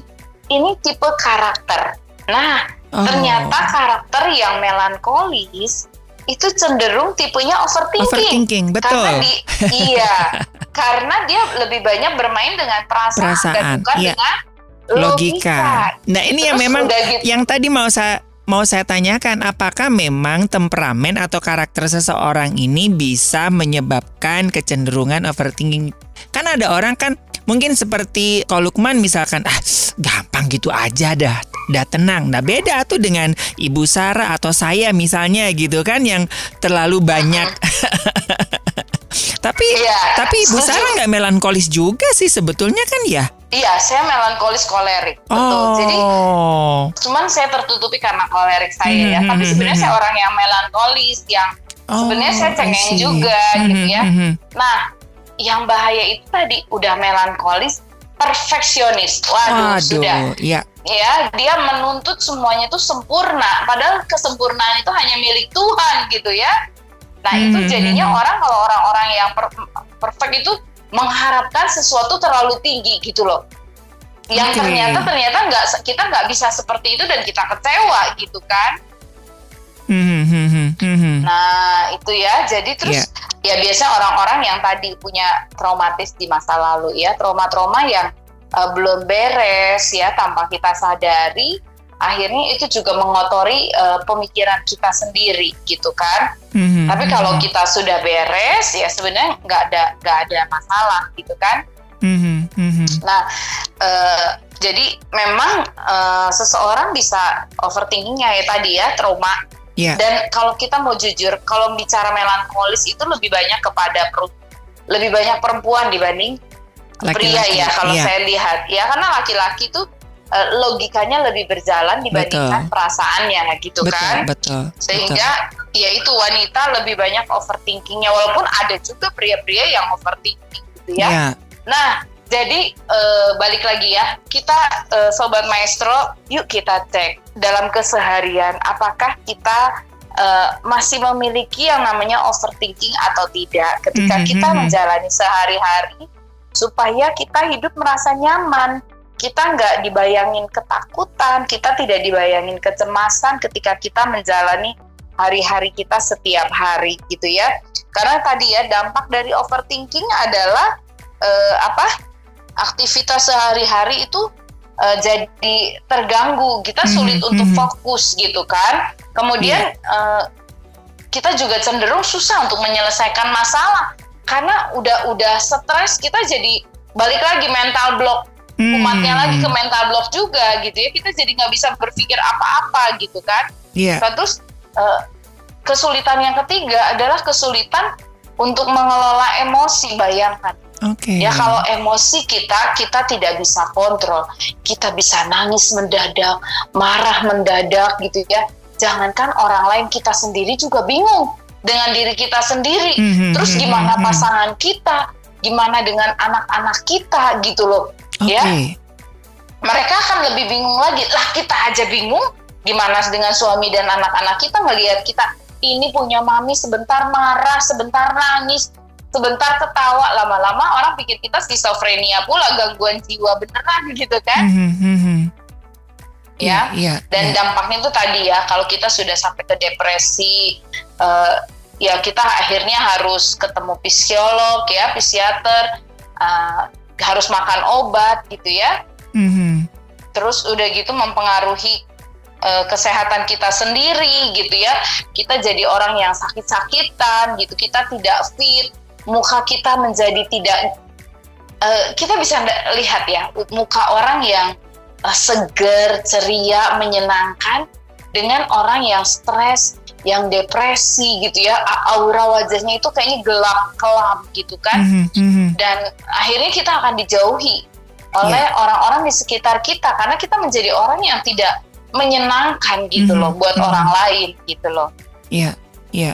ini tipe karakter. Nah, Oh. ternyata karakter yang melankolis itu cenderung tipenya overthinking. overthinking, betul. Karena di iya, karena dia lebih banyak bermain dengan perasaan, dan Perasaan, bukan iya. dengan logika. logika. Nah, ini yang Terus memang udah gitu, yang tadi mau saya mau saya tanyakan apakah memang temperamen atau karakter seseorang ini bisa menyebabkan kecenderungan overthinking. Kan ada orang kan mungkin seperti kalau Lukman misalkan ah gampang gitu aja dah dah tenang. Nah beda tuh dengan Ibu Sarah atau saya misalnya gitu kan yang terlalu banyak. tapi Iya, tapi Ibu. Sarah nggak melankolis juga sih sebetulnya kan ya. Iya, saya melankolis kolerik, betul. Oh. Jadi cuman saya tertutupi karena kolerik saya ya. Mhm, Tapi mhm, sebenarnya mhm. saya orang yang melankolis, yang sebenarnya saya Oh, cengeng juga gitu Mhm, ya. mhm. Nah, yang bahaya itu tadi udah melankolis, perfeksionis. Waduh, sudah. ya. Ya, dia menuntut semuanya itu sempurna. Padahal kesempurnaan itu hanya milik Tuhan gitu ya. Nah, itu Mhm, jadinya mhm. orang kalau orang-orang yang per- perfect itu mengharapkan sesuatu terlalu tinggi gitu loh. Yang Oke. ternyata ternyata nggak kita nggak bisa seperti itu dan kita kecewa gitu kan. Mhm, mhm, mhm. Nah, itu ya. Jadi terus Iya. ya biasanya orang-orang yang tadi punya traumatis di masa lalu ya, trauma-trauma yang uh, belum beres ya tanpa kita sadari, akhirnya itu juga mengotori uh, pemikiran kita sendiri gitu kan. Mhm, Tapi kalau mhm. kita sudah beres ya sebenarnya nggak ada nggak ada masalah gitu kan. Mhm, mhm. Nah, eh, jadi memang eh, seseorang bisa overthinkingnya ya tadi ya trauma. Iya. Dan kalau kita mau jujur, kalau bicara melankolis itu lebih banyak kepada per- lebih banyak perempuan dibanding pria Laki-laki, ya kalau iya. saya lihat ya karena laki-laki tuh eh, logikanya lebih berjalan dibandingkan Betul. perasaannya gitu betul, kan betul, sehingga ya itu wanita lebih banyak overthinkingnya walaupun ada juga pria-pria yang overthinking gitu betul. ya Iya. Nah, jadi eh, balik lagi ya, kita eh, sobat maestro, yuk kita cek dalam keseharian apakah kita eh, masih memiliki yang namanya overthinking atau tidak ketika Mhm, kita mhm. menjalani sehari-hari supaya kita hidup merasa nyaman. Kita nggak dibayangin ketakutan, kita tidak dibayangin kecemasan ketika kita menjalani hari-hari kita setiap hari gitu ya. Karena tadi ya dampak dari overthinking adalah eh, apa aktivitas sehari-hari itu eh, jadi terganggu. Kita Mhm, sulit untuk mhm. fokus gitu kan. Kemudian eh, kita juga cenderung susah untuk menyelesaikan masalah. Karena udah udah stres kita jadi balik lagi mental block. Umatnya Hmm, lagi ke mental block juga gitu ya. Kita jadi nggak bisa berpikir apa-apa gitu kan. Iya. Nah, terus eh, kesulitan yang ketiga adalah kesulitan untuk mengelola emosi bayangkan Oke. Ya kalau emosi kita kita tidak bisa kontrol, kita bisa nangis mendadak, marah mendadak gitu ya. Jangankan orang lain kita sendiri juga bingung dengan diri kita sendiri. Mhm, Terus mhm, gimana mhm. pasangan kita? Gimana dengan anak-anak kita gitu loh. Oke. ya? Mereka akan lebih bingung lagi. Lah kita aja bingung, gimana dengan suami dan anak-anak kita melihat kita ini punya mami sebentar marah, sebentar nangis, sebentar ketawa, lama-lama orang pikir kita skizofrenia pula, gangguan jiwa beneran gitu kan. Mhm, mhm. Ya. Iya. Dan iya. dampaknya itu tadi ya, kalau kita sudah sampai ke depresi, eh, ya kita akhirnya harus ketemu psikolog ya, psikiater, eh, harus makan obat gitu ya. Mhm. terus udah gitu mempengaruhi eh, kesehatan kita sendiri gitu ya kita jadi orang yang sakit-sakitan gitu kita tidak fit muka kita menjadi tidak eh, kita bisa lihat ya muka orang yang eh, seger ceria menyenangkan dengan orang yang stres yang depresi gitu ya aura wajahnya itu kayaknya gelap kelam gitu kan Mhm, mhm. dan akhirnya kita akan dijauhi oleh Iya. orang-orang di sekitar kita karena kita menjadi orang yang tidak menyenangkan gitu Mhm, loh buat mhm. orang lain gitu loh. Iya. Iya.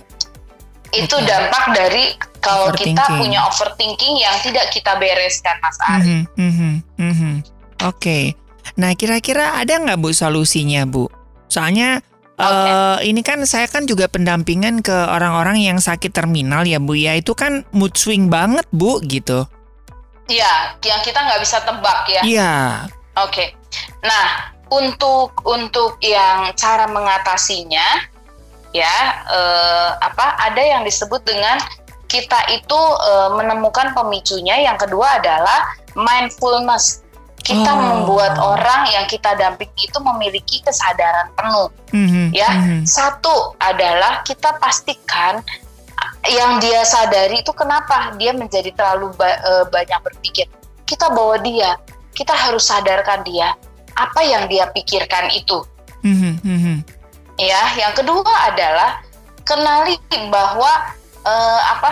Itu Betul. dampak dari kalau kita punya overthinking yang tidak kita bereskan, Mas Ari. Mhm, mhm, mhm. Oke. Nah, kira-kira ada nggak Bu solusinya, Bu? Soalnya Oke. eh, ini kan saya kan juga pendampingan ke orang-orang yang sakit terminal ya, Bu ya. Itu kan mood swing banget, Bu, gitu. Iya, yang kita nggak bisa tebak ya. Iya. Oke. Nah, untuk untuk yang cara mengatasinya ya eh, apa ada yang disebut dengan kita itu eh, menemukan pemicunya. Yang kedua adalah mindfulness. Kita Oh. membuat orang yang kita dampingi itu memiliki kesadaran penuh. Mhm, Ya. mhm. Satu adalah kita pastikan yang dia sadari itu kenapa dia menjadi terlalu ba- eh, banyak berpikir. Kita bawa dia, kita harus sadarkan dia apa yang dia pikirkan itu. Mhm, mhm. Ya, yang kedua adalah kenali bahwa eh, apa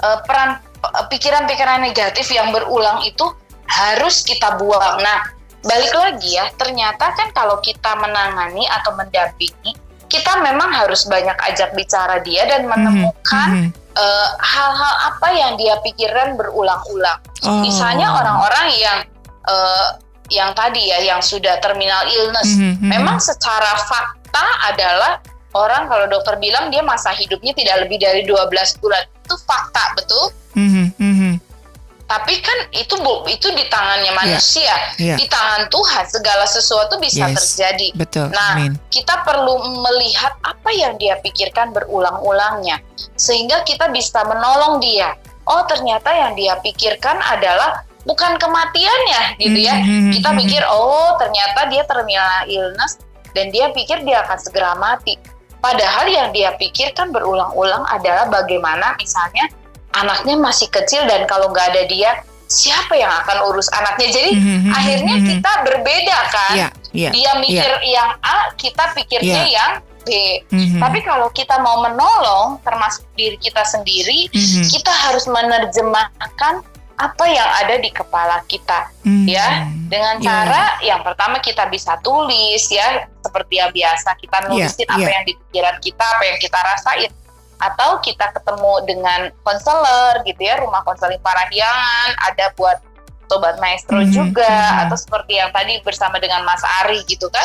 eh, peran eh, pikiran-pikiran negatif yang berulang itu harus kita buang. Nah, balik lagi ya, ternyata kan kalau kita menangani atau mendampingi, kita memang harus banyak ajak bicara dia dan menemukan Mhm, mhm. eh, hal-hal apa yang dia pikirkan berulang-ulang. Oh. Misalnya orang-orang yang eh, yang tadi ya, yang sudah terminal illness, Mhm, mhm. memang secara fakta adalah orang kalau dokter bilang dia masa hidupnya tidak lebih dari 12 bulan. Itu fakta, betul? Mhm, mhm. Tapi kan itu itu di tangannya manusia, Iya. di tangan Tuhan segala sesuatu bisa Yes. terjadi. Betul. Nah, Amin. kita perlu melihat apa yang dia pikirkan berulang-ulangnya sehingga kita bisa menolong dia. Oh, ternyata yang dia pikirkan adalah bukan kematiannya gitu ya. Mhm, Kita mhm. pikir oh, ternyata dia terminal illness dan dia pikir dia akan segera mati. Padahal yang dia pikirkan berulang-ulang adalah bagaimana misalnya anaknya masih kecil dan kalau nggak ada dia siapa yang akan urus anaknya. Jadi Mhm, mhm, akhirnya mhm. kita berbeda kan Iya, iya. dia mikir yang A, kita pikirnya Iya. yang B. Mhm, Tapi kalau kita mau menolong, termasuk diri kita sendiri, mhm, kita harus menerjemahkan apa yang ada di kepala kita, mhm. ya. Dengan Iya. cara yang pertama kita bisa tulis, ya, seperti yang biasa kita nulisin apa iya. yang di pikiran kita, apa yang kita rasain, atau kita ketemu dengan konselor, gitu ya, rumah konseling parahyangan, ada buat sobat maestro Mhm, juga mhm. atau seperti yang tadi bersama dengan Mas Ari gitu kan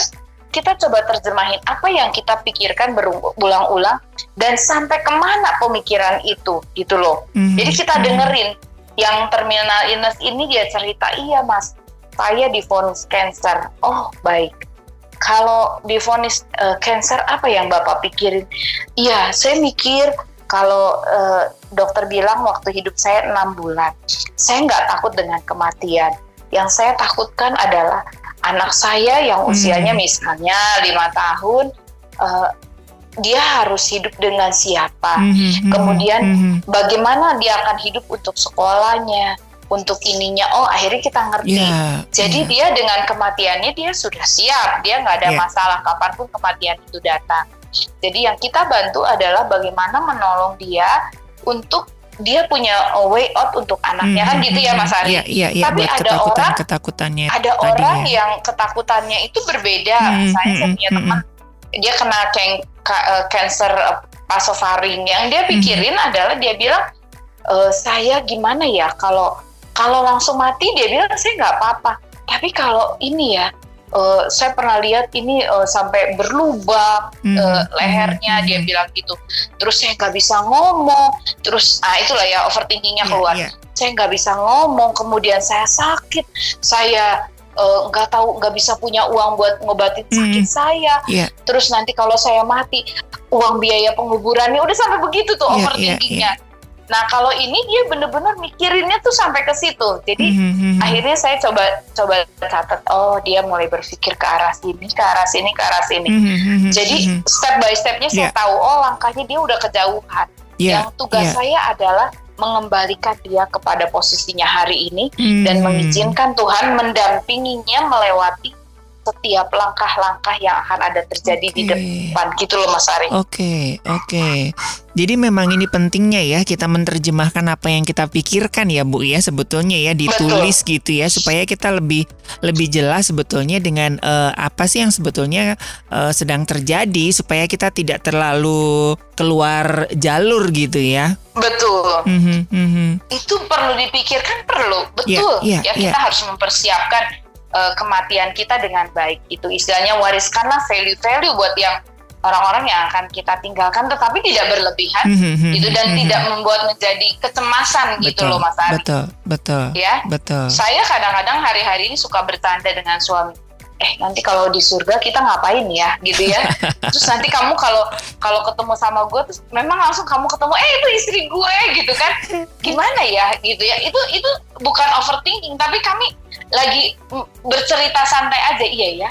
kita coba terjemahin apa yang kita pikirkan berulang-ulang dan sampai ke mana pemikiran itu gitu loh Mhm, jadi kita mhm. dengerin yang terminal illness ini dia cerita iya mas saya divonis cancer. Oh baik. Kalau divonis eh, cancer apa yang bapak pikirin? Iya saya mikir kalau eh, dokter bilang waktu hidup saya enam bulan saya nggak takut dengan kematian. Yang saya takutkan adalah anak saya yang Hmm. usianya misalnya lima tahun eh, dia harus hidup dengan siapa Mhm, mhm, Kemudian mhm. bagaimana dia akan hidup untuk sekolahnya, untuk ininya. Oh, akhirnya kita ngerti. Ya, Jadi ya. dia dengan kematiannya dia sudah siap, dia nggak ada Iya. masalah kapan pun kematian itu datang. Jadi yang kita bantu adalah bagaimana menolong dia untuk dia punya a way out untuk anaknya kan Mhm, gitu ya mhm. Mas Ari. Iya, iya, iya. Tapi ada ketakutan orang- ketakutannya Ada orang ya. yang ketakutannya itu berbeda. Mhm, Misalnya saya mhm, punya mhm. teman dia kena eh, cancer eh, pasofaring yang dia pikirin Mhm. adalah dia bilang "Eh, saya gimana ya kalau kalau langsung mati dia bilang saya nggak apa-apa. Tapi kalau ini ya eh, saya pernah lihat ini eh, sampai berlubang Mhm, eh, lehernya mhm, dia mhm. bilang gitu. Terus saya nggak bisa ngomong. Terus ah itulah ya overthinkingnya Iya, keluar iya. saya nggak bisa ngomong, kemudian saya sakit, saya eh, nggak tahu nggak bisa punya uang buat ngobatin sakit Mm. saya, Iya. terus nanti kalau saya mati uang biaya penguburannya udah sampai begitu tuh Iya, overthinkingnya. Nah kalau ini dia bener-bener mikirinnya tuh sampai ke situ, jadi Mhm, mhm. akhirnya saya coba coba catat, oh dia mulai berpikir ke arah sini, ke arah sini, ke arah sini. Mhm, mhm, Jadi step by stepnya saya Iya. tahu, oh langkahnya dia udah kejauhan. Iya, Yang tugas iya. saya adalah mengembalikan dia kepada posisinya hari ini dan Mhm. mengizinkan Tuhan mendampinginya melewati setiap langkah-langkah yang akan ada terjadi okay. di depan gitu loh Mas Ari. Oke, okay, oke. Okay. Jadi memang ini pentingnya ya kita menerjemahkan apa yang kita pikirkan ya Bu ya sebetulnya ya ditulis Betul. gitu ya supaya kita lebih lebih jelas sebetulnya dengan uh, apa sih yang sebetulnya uh, sedang terjadi supaya kita tidak terlalu keluar jalur gitu ya. Betul. Mm-hmm, mm-hmm. Itu perlu dipikirkan perlu betul yeah, yeah, ya kita yeah. harus mempersiapkan uh, kematian kita dengan baik itu istilahnya wariskanlah value-value buat yang orang-orang yang akan kita tinggalkan tetapi tidak berlebihan mm-hmm, gitu dan mm-hmm. tidak membuat menjadi kecemasan betul, gitu loh Mas Ari. Betul, betul. Ya. Betul. Saya kadang-kadang hari-hari ini suka bertanda dengan suami. Eh nanti kalau di surga kita ngapain ya gitu ya. terus nanti kamu kalau kalau ketemu sama gue terus memang langsung kamu ketemu eh itu istri gue gitu kan. Gimana ya gitu ya. Itu itu bukan overthinking tapi kami lagi bercerita santai aja iya ya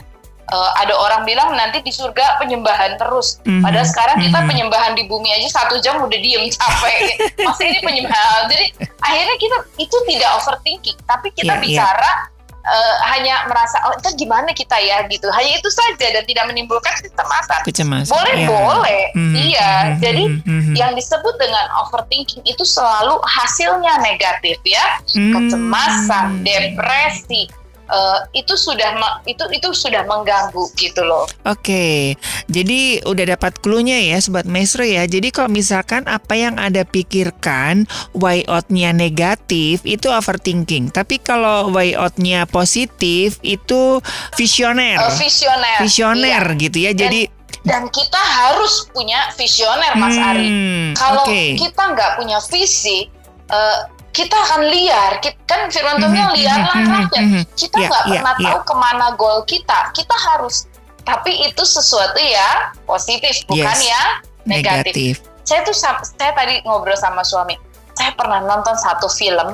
uh, ada orang bilang nanti di surga penyembahan terus. Mm-hmm. Padahal sekarang kita mm-hmm. penyembahan di bumi aja satu jam udah diem capek. Masih ini penyembahan. Jadi akhirnya kita itu tidak overthinking, tapi kita yeah, iya. bicara yeah. Uh, hanya merasa oh itu gimana kita ya gitu. Hanya itu saja dan tidak menimbulkan kecemasan. Kecemasan. Boleh yeah. boleh. Mm-hmm. Iya. Mm-hmm. Jadi mm-hmm. yang disebut dengan overthinking itu selalu hasilnya negatif ya. Mm-hmm. Kecemasan, depresi uh, itu sudah itu itu sudah mengganggu gitu loh. Oke, okay. jadi udah dapat clue-nya ya sobat maestro ya. Jadi kalau misalkan apa yang ada pikirkan way out-nya negatif itu overthinking. Tapi kalau way out-nya positif itu visioner. Uh, visioner. Visioner iya. gitu ya. jadi dan kita harus punya visioner Mas hmm, Ari. Kalau okay. kita nggak punya visi, uh, kita akan liar. Kita, kan firman Tuhan mm-hmm, liar mhm, langkahnya. Mm-hmm, kita nggak yeah, pernah yeah, tahu yeah. ke mana goal kita. Kita harus, tapi itu sesuatu ya positif, bukan yes, ya negatif. negatif. Saya tuh saya tadi ngobrol sama suami. Saya pernah nonton satu film.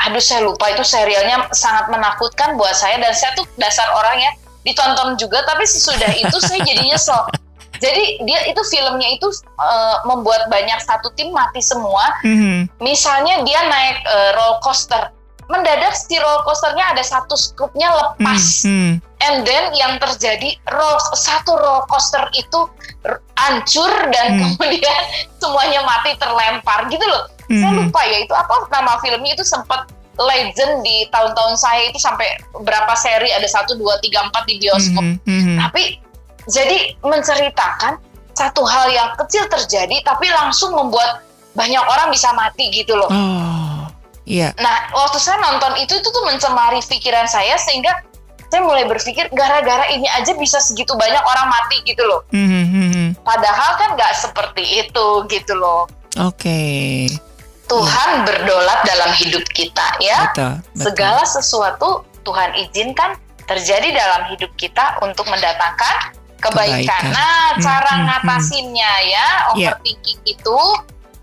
Aduh saya lupa itu serialnya sangat menakutkan buat saya dan saya tuh dasar orang ya ditonton juga tapi sesudah itu saya jadi nyesel jadi dia itu filmnya itu uh, membuat banyak satu tim mati semua. Mm-hmm. Misalnya dia naik uh, roller coaster, mendadak si roller coasternya ada satu scoopnya lepas. Mm-hmm. And then yang terjadi roll, satu roller coaster itu hancur dan mm. kemudian semuanya mati terlempar gitu loh. Mm-hmm. Saya lupa ya itu apa nama filmnya itu sempat legend di tahun-tahun saya itu sampai berapa seri ada satu dua tiga empat di bioskop. Mm -hmm. Tapi jadi menceritakan satu hal yang kecil terjadi tapi langsung membuat banyak orang bisa mati gitu loh. Oh, iya. Nah, waktu saya nonton itu itu tuh mencemari pikiran saya sehingga saya mulai berpikir gara-gara ini aja bisa segitu banyak orang mati gitu loh. Mm -hmm. Padahal kan nggak seperti itu gitu loh. Oke. Okay. Tuhan ya. berdolat dalam hidup kita ya. Betul, betul. Segala sesuatu Tuhan izinkan terjadi dalam hidup kita untuk mendatangkan kebaikan. kebaikan. Nah, hmm, cara hmm, ngatasinnya hmm. ya overthinking yeah. itu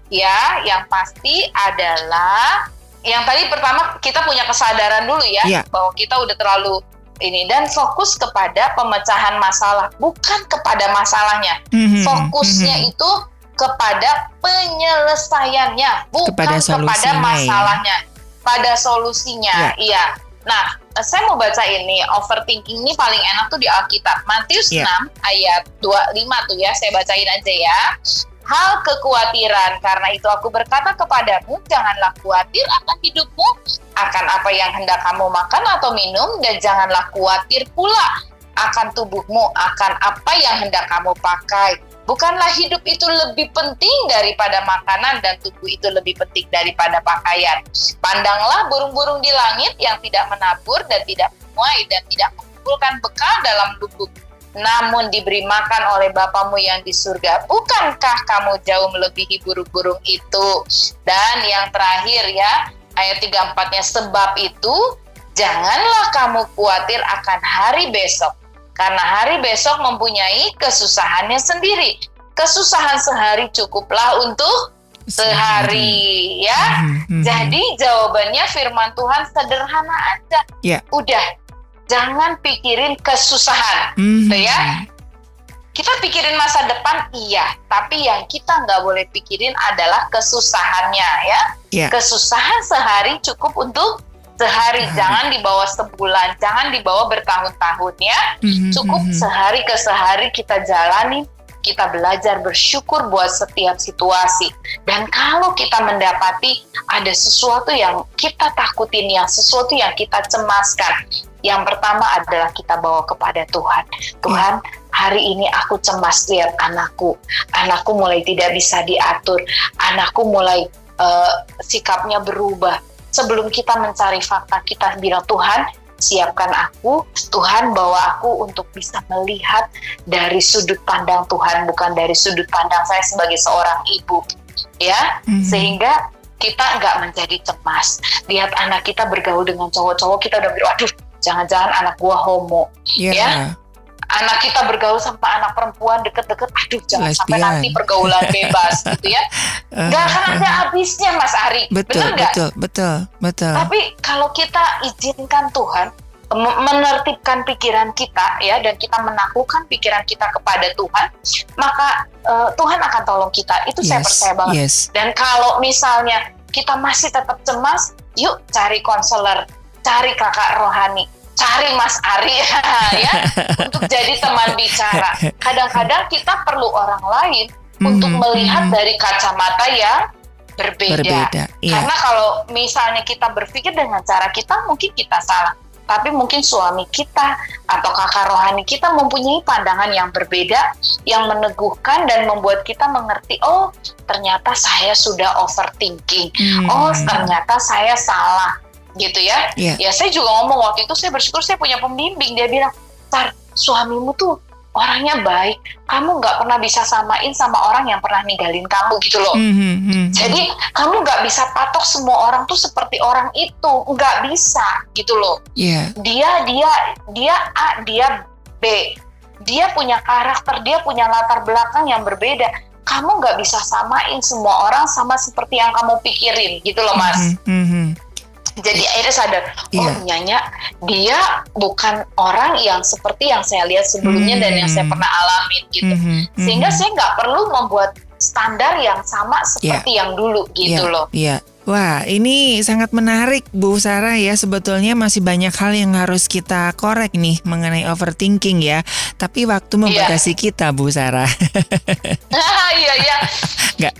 ya yang pasti adalah yang tadi pertama kita punya kesadaran dulu ya yeah. bahwa kita udah terlalu ini dan fokus kepada pemecahan masalah bukan kepada masalahnya. Hmm, Fokusnya hmm. itu kepada penyelesaiannya bukan kepada, kepada ya. masalahnya, ya. pada solusinya. Yeah. Iya. Nah, saya mau baca ini overthinking ini paling enak tuh di Alkitab. Matius yeah. 6 ayat 25 tuh ya saya bacain aja ya. Hal kekhawatiran karena itu aku berkata kepadamu janganlah khawatir akan hidupmu akan apa yang hendak kamu makan atau minum dan janganlah khawatir pula akan tubuhmu akan apa yang hendak kamu pakai Bukanlah hidup itu lebih penting daripada makanan dan tubuh itu lebih penting daripada pakaian. Pandanglah burung-burung di langit yang tidak menabur dan tidak menuai dan tidak mengumpulkan bekal dalam lubuk. Namun diberi makan oleh Bapamu yang di surga. Bukankah kamu jauh melebihi burung-burung itu? Dan yang terakhir ya, ayat 34-nya sebab itu janganlah kamu khawatir akan hari besok karena hari besok mempunyai kesusahannya sendiri. Kesusahan sehari cukuplah untuk sehari, ya. Mm-hmm. Jadi jawabannya firman Tuhan sederhana aja. Yeah. Udah, jangan pikirin kesusahan, mm-hmm. tuh ya. Kita pikirin masa depan iya, tapi yang kita nggak boleh pikirin adalah kesusahannya ya. Yeah. Kesusahan sehari cukup untuk sehari, jangan dibawa sebulan, jangan dibawa bertahun-tahun ya. Mm-hmm. Cukup mm-hmm. sehari ke sehari kita jalani, kita belajar bersyukur buat setiap situasi. Dan kalau kita mendapati ada sesuatu yang kita takutin, yang sesuatu yang kita cemaskan, yang pertama adalah kita bawa kepada Tuhan. Tuhan, hari ini aku cemas lihat anakku. Anakku mulai tidak bisa diatur. Anakku mulai uh, sikapnya berubah sebelum kita mencari fakta kita bilang Tuhan siapkan aku Tuhan bawa aku untuk bisa melihat dari sudut pandang Tuhan bukan dari sudut pandang saya sebagai seorang ibu ya mm-hmm. sehingga kita nggak menjadi cemas lihat anak kita bergaul dengan cowok-cowok kita udah bilang aduh jangan-jangan anak gua homo yeah. ya anak kita bergaul sama anak perempuan deket-deket, aduh jangan Lesbian. sampai nanti pergaulan bebas gitu ya. Gak akan ada habisnya Mas Ari. Betul, Bener gak? betul, betul, betul. Tapi kalau kita izinkan Tuhan menertibkan pikiran kita ya dan kita menaklukkan pikiran kita kepada Tuhan, maka uh, Tuhan akan tolong kita. Itu yes, saya percaya banget. Yes. Dan kalau misalnya kita masih tetap cemas, yuk cari konselor, cari kakak rohani cari Mas Ari ya untuk jadi teman bicara. Kadang-kadang kita perlu orang lain mm, untuk melihat mm. dari kacamata yang berbeda. berbeda iya. Karena kalau misalnya kita berpikir dengan cara kita mungkin kita salah. Tapi mungkin suami kita atau kakak rohani kita mempunyai pandangan yang berbeda, yang meneguhkan dan membuat kita mengerti, oh ternyata saya sudah overthinking, hmm. oh ternyata saya salah, gitu ya. Yeah. Ya saya juga ngomong waktu itu saya bersyukur saya punya pembimbing dia bilang, "Tar, suamimu tuh orangnya baik, kamu nggak pernah bisa samain sama orang yang pernah ninggalin kamu gitu loh. Mm -hmm. Jadi kamu nggak bisa patok semua orang tuh seperti orang itu, nggak bisa gitu loh. Yeah. Dia dia dia A, dia B, dia punya karakter, dia punya latar belakang yang berbeda. Kamu nggak bisa samain semua orang sama seperti yang kamu pikirin gitu loh mas. Mm -hmm jadi akhirnya sadar oh yeah. nyanya dia bukan orang yang seperti yang saya lihat sebelumnya mm -hmm. dan yang saya hmm. pernah alami gitu mm -hmm. sehingga mm -hmm. saya nggak perlu membuat standar yang sama seperti yeah. yang dulu gitu yeah. loh yeah. Wah, ini sangat menarik Bu Sarah ya. Sebetulnya masih banyak hal yang harus kita korek nih mengenai overthinking ya. Tapi waktu iya. membatasi yeah. kita Bu Sarah. Iya, iya. Nggak,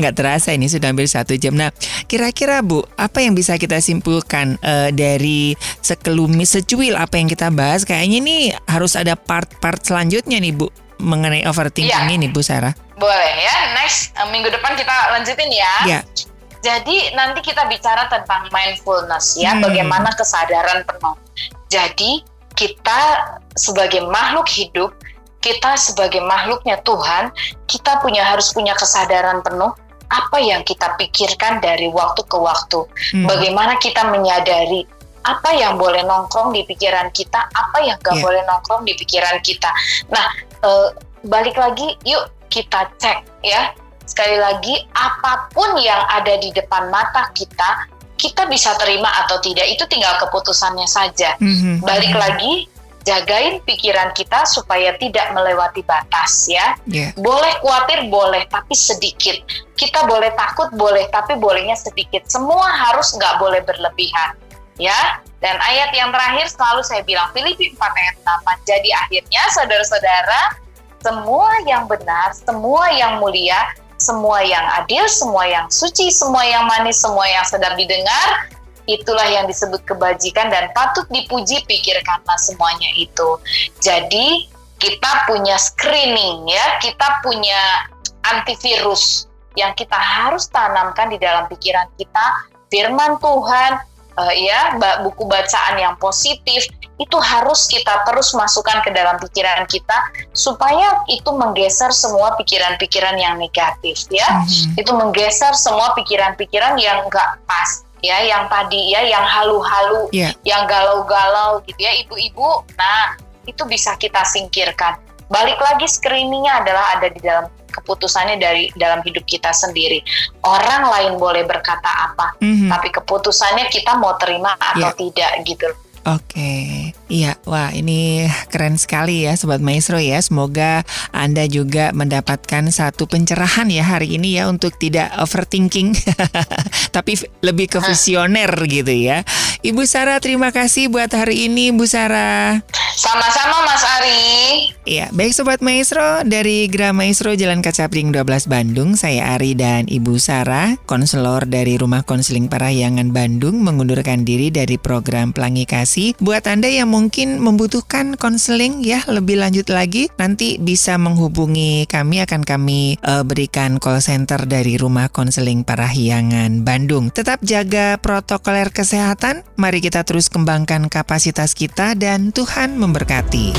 nggak terasa ini sudah hampir satu jam. Nah, kira-kira Bu, apa yang bisa kita simpulkan uh, dari sekelumit secuil apa yang kita bahas? Kayaknya ini harus ada part-part selanjutnya nih Bu mengenai overthinking yeah. ini Bu Sarah. Boleh ya. Next uh, minggu depan kita lanjutin ya. Ya. Jadi nanti kita bicara tentang mindfulness ya, hmm. bagaimana kesadaran penuh. Jadi kita sebagai makhluk hidup, kita sebagai makhluknya Tuhan, kita punya harus punya kesadaran penuh apa yang kita pikirkan dari waktu ke waktu. Hmm. Bagaimana kita menyadari apa yang boleh nongkrong di pikiran kita, apa yang gak yeah. boleh nongkrong di pikiran kita. Nah, e, balik lagi, yuk kita cek ya sekali lagi apa pun yang ada di depan mata kita kita bisa terima atau tidak itu tinggal keputusannya saja. Mm-hmm. Balik lagi jagain pikiran kita supaya tidak melewati batas ya. Yeah. Boleh khawatir boleh tapi sedikit. Kita boleh takut boleh tapi bolehnya sedikit. Semua harus nggak boleh berlebihan ya. Dan ayat yang terakhir selalu saya bilang Filipi 4 ayat 8. Jadi akhirnya saudara-saudara semua yang benar, semua yang mulia, semua yang adil, semua yang suci, semua yang manis, semua yang sedap didengar, itulah yang disebut kebajikan dan patut dipuji pikirkanlah semuanya itu. Jadi kita punya screening ya, kita punya antivirus yang kita harus tanamkan di dalam pikiran kita firman Tuhan uh, ya buku bacaan yang positif itu harus kita terus masukkan ke dalam pikiran kita supaya itu menggeser semua pikiran-pikiran yang negatif ya mm-hmm. itu menggeser semua pikiran-pikiran yang enggak pas ya yang tadi ya yang halu-halu yeah. yang galau-galau gitu ya ibu-ibu nah itu bisa kita singkirkan balik lagi screeningnya adalah ada di dalam keputusannya dari dalam hidup kita sendiri. Orang lain boleh berkata apa, mm-hmm. tapi keputusannya kita mau terima atau yeah. tidak gitu. Oke, iya, wah ini keren sekali ya Sobat Maestro ya. Semoga Anda juga mendapatkan satu pencerahan ya hari ini ya untuk tidak overthinking, tapi lebih ke visioner gitu ya. Ibu Sarah, terima kasih buat hari ini, Bu Sarah. Sama-sama Mas Ari. Iya, baik Sobat Maestro, dari Gra Maestro Jalan Kacapring 12 Bandung, saya Ari dan Ibu Sarah, konselor dari Rumah Konseling Parahyangan Bandung mengundurkan diri dari program Pelangi Kasih. Buat Anda yang mungkin membutuhkan konseling ya lebih lanjut lagi, nanti bisa menghubungi kami akan kami uh, berikan call center dari Rumah Konseling Parahyangan Bandung. Tetap jaga protokoler kesehatan, mari kita terus kembangkan kapasitas kita dan Tuhan memberkati.